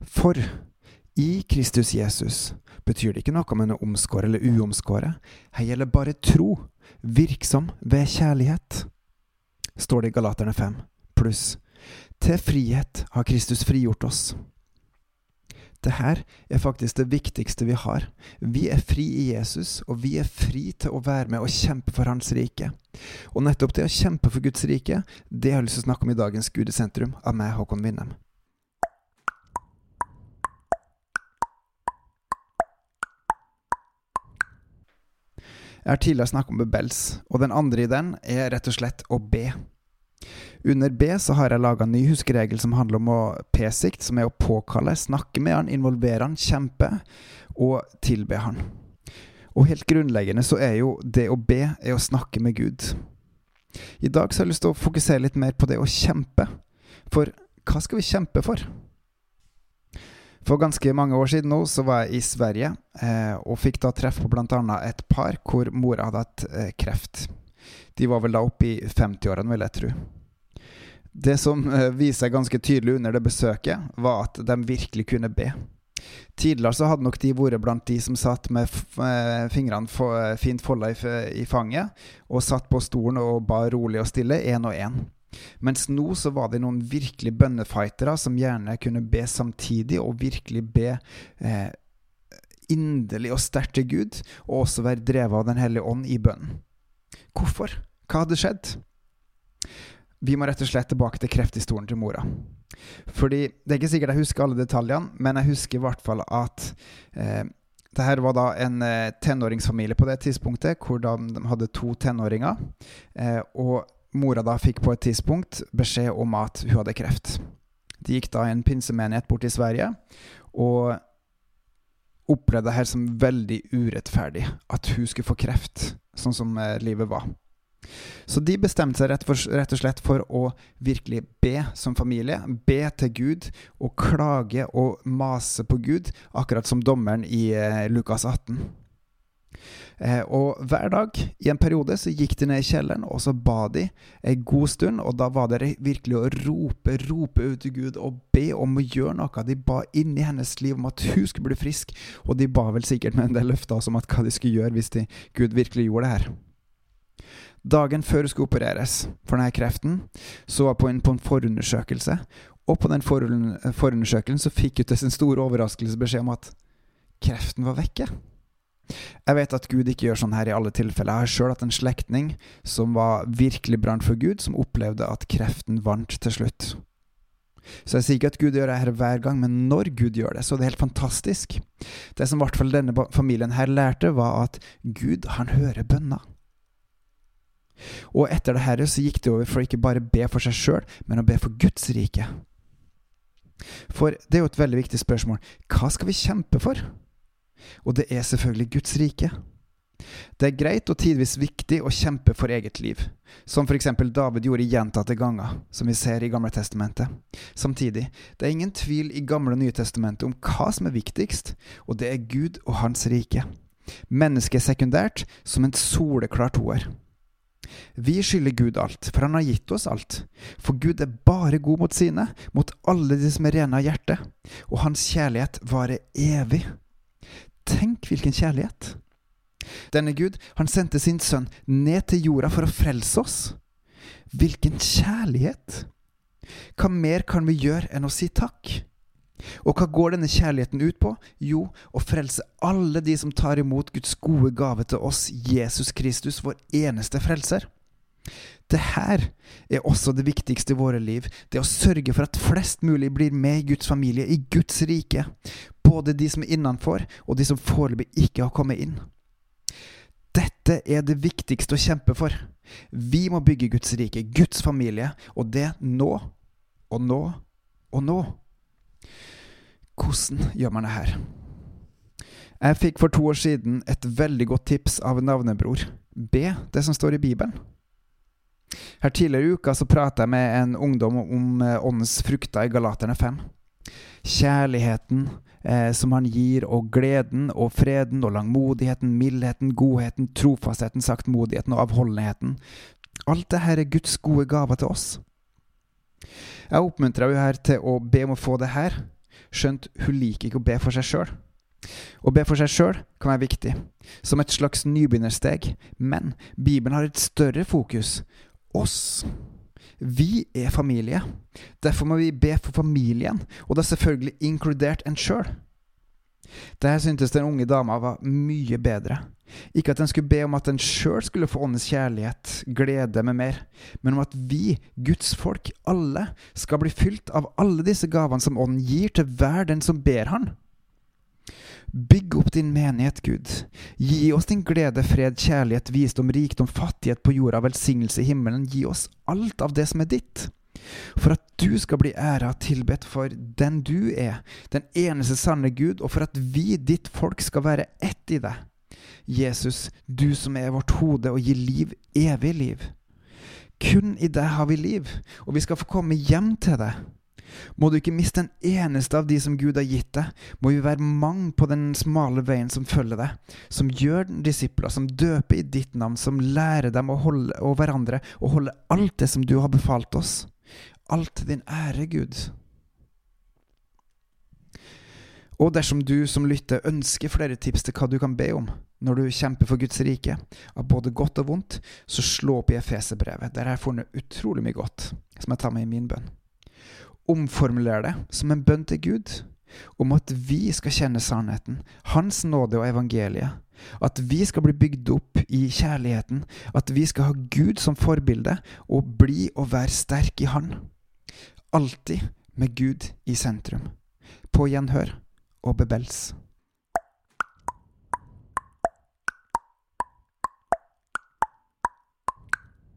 For i Kristus Jesus betyr det ikke noe om en er omskåret eller uomskåret. Her gjelder bare tro, virksom ved kjærlighet, står det i Galaterne 5, pluss til frihet har Kristus frigjort oss. Det her er faktisk det viktigste vi har. Vi er fri i Jesus, og vi er fri til å være med og kjempe for Hans rike. Og nettopp det å kjempe for Guds rike, det har jeg lyst til å snakke om i dagens Gudesentrum av meg, Håkon Winnem. Jeg har tidligere snakket om Bebels, og den andre i den er rett og slett å be. Under B så har jeg laga ny huskeregel som handler om å p-sikt, som er å påkalle, snakke med han, involvere han, kjempe og tilbe han. Og helt grunnleggende så er jo det å be er å snakke med Gud. I dag så har jeg lyst til å fokusere litt mer på det å kjempe. For hva skal vi kjempe for? For ganske mange år siden nå så var jeg i Sverige, eh, og fikk da treff på bl.a. et par hvor mora hadde hatt eh, kreft. De var vel da oppe i 50-årene, vil jeg tro. Det som eh, viser seg ganske tydelig under det besøket, var at de virkelig kunne be. Tidligere så hadde nok de vært blant de som satt med eh, fingrene for, fint folda i, i, fanget, og satt på stolen og ba rolig og stille, én og én. Mens nå så var det noen virkelig bønnefightere som gjerne kunne be samtidig, og virkelig be eh, inderlig og sterkt til Gud, og også være drevet av Den hellige ånd i bønnen. Hvorfor? Hva hadde skjedd? Vi må rett og slett tilbake til krefthistorien til mora. Fordi Det er ikke sikkert jeg husker alle detaljene, men jeg husker i hvert fall at eh, det her var da en eh, tenåringsfamilie på det tidspunktet, hvor de, de hadde to tenåringer. Eh, og mora da fikk på et tidspunkt beskjed om at hun hadde kreft. De gikk da i en pinsemenighet bort i Sverige og opplevde det her som veldig urettferdig. At hun skulle få kreft, sånn som eh, livet var. Så de bestemte seg rett, for, rett, og slett for å virkelig be som familie. Be til Gud og klage og mase på Gud, akkurat som dommeren i eh, Lukas 18. Eh, og hver dag i en periode så gikk de ned i kjelleren, og så ba de en god stund. Og da var det virkelig å rope, rope ut til Gud og be om å gjøre noe. De ba inn i hennes liv om at hun skulle bli frisk, og de ba vel sikkert med en del løfter om hva de skulle gjøre hvis de, Gud virkelig gjorde det her. Dagen før hun skulle opereres for denne kreften, så var hun på en forundersøkelse. Og på den forundersøkelsen så fikk hun til sin store overraskelse beskjed om at kreften var vekke. Jeg vet at Gud ikke gjør sånn her i alle tilfeller. Jeg har sjøl hatt en slektning som var virkelig brant for Gud, som opplevde at kreften vant til slutt. Så jeg sier ikke at Gud gjør det her hver gang, men når Gud gjør det, så er det helt fantastisk. Det som i hvert fall denne familien her lærte, var at Gud, han hører bønner. Og etter det her så gikk det over for ikke bare be for seg sjøl, men å be for Guds rike. For det er jo et veldig viktig spørsmål. Hva skal vi kjempe for? Og det er selvfølgelig Guds rike. Det er greit og tidvis viktig å kjempe for eget liv, som f.eks. David gjorde gjentatte ganger, som vi ser i Gamle Testamentet. Samtidig, det er ingen tvil i Gamle og Nye Testamentet om hva som er viktigst, og det er Gud og Hans rike. Mennesket er sekundært, som en soleklar toer. Vi skylder Gud alt, for han har gitt oss alt. For Gud er bare god mot sine, mot alle de som er rene av hjerte, og hans kjærlighet varer evig. Tenk hvilken kjærlighet! Denne Gud, han sendte sin sønn ned til jorda for å frelse oss. Hvilken kjærlighet! Hva mer kan vi gjøre enn å si takk? Og hva går denne kjærligheten ut på? Jo, å frelse alle de som tar imot Guds gode gave til oss, Jesus Kristus, vår eneste frelser. Det her er også det viktigste i våre liv, det å sørge for at flest mulig blir med i Guds familie, i Guds rike. Både de som er innenfor, og de som foreløpig ikke har kommet inn. Dette er det viktigste å kjempe for. Vi må bygge Guds rike, Guds familie, og det nå og nå og nå. Hvordan gjør man det her? Jeg fikk for to år siden et veldig godt tips av en navnebror. Be det som står i Bibelen. Her Tidligere i uka så prata jeg med en ungdom om eh, åndens frukter i Galaterne 5. Kjærligheten eh, som han gir, og gleden og freden og langmodigheten, mildheten, godheten, trofastheten, saktmodigheten og avholdenheten. Alt dette er Guds gode gaver til oss. Jeg oppmuntrer henne her til å be om å få det her, skjønt hun liker ikke å be for seg sjøl. Å be for seg sjøl kan være viktig, som et slags nybegynnersteg, men Bibelen har et større fokus oss. Vi er familie. Derfor må vi be for familien, og det er selvfølgelig inkludert en sjøl. Der syntes den unge dama var mye bedre. Ikke at den skulle be om at den sjøl skulle få åndens kjærlighet, glede med mer, men om at vi, Guds folk, alle, skal bli fylt av alle disse gavene som Ånden gir til hver den som ber Han. Bygg opp din menighet, Gud. Gi oss din glede, fred, kjærlighet, visdom, rikdom, fattighet på jorda, velsignelse i himmelen. Gi oss alt av det som er ditt. For at du skal bli æra og tilbedt for den du er, den eneste sanne Gud, og for at vi, ditt folk, skal være ett i deg. Jesus, du som er vårt hode og gir liv, evig liv. Kun i deg har vi liv, og vi skal få komme hjem til deg. Må du ikke miste en eneste av de som Gud har gitt deg, må vi være mange på den smale veien som følger deg, som gjør disipler, som døper i ditt navn, som lærer dem å holde, og hverandre å holde alt det som du har befalt oss. Alt til din ære, Gud. Og dersom du som lytter ønsker flere tips til hva du kan be om når du kjemper for Guds rike, av både godt og vondt, så slå opp i Efeserbrevet. Der har jeg funnet utrolig mye godt som jeg tar med i min bønn. Omformuler det som en bønn til Gud om at vi skal kjenne sannheten, Hans nåde og evangeliet. At vi skal bli bygd opp i kjærligheten, at vi skal ha Gud som forbilde og bli og være sterk i Han. Alltid med Gud i sentrum. På gjenhør og bebels.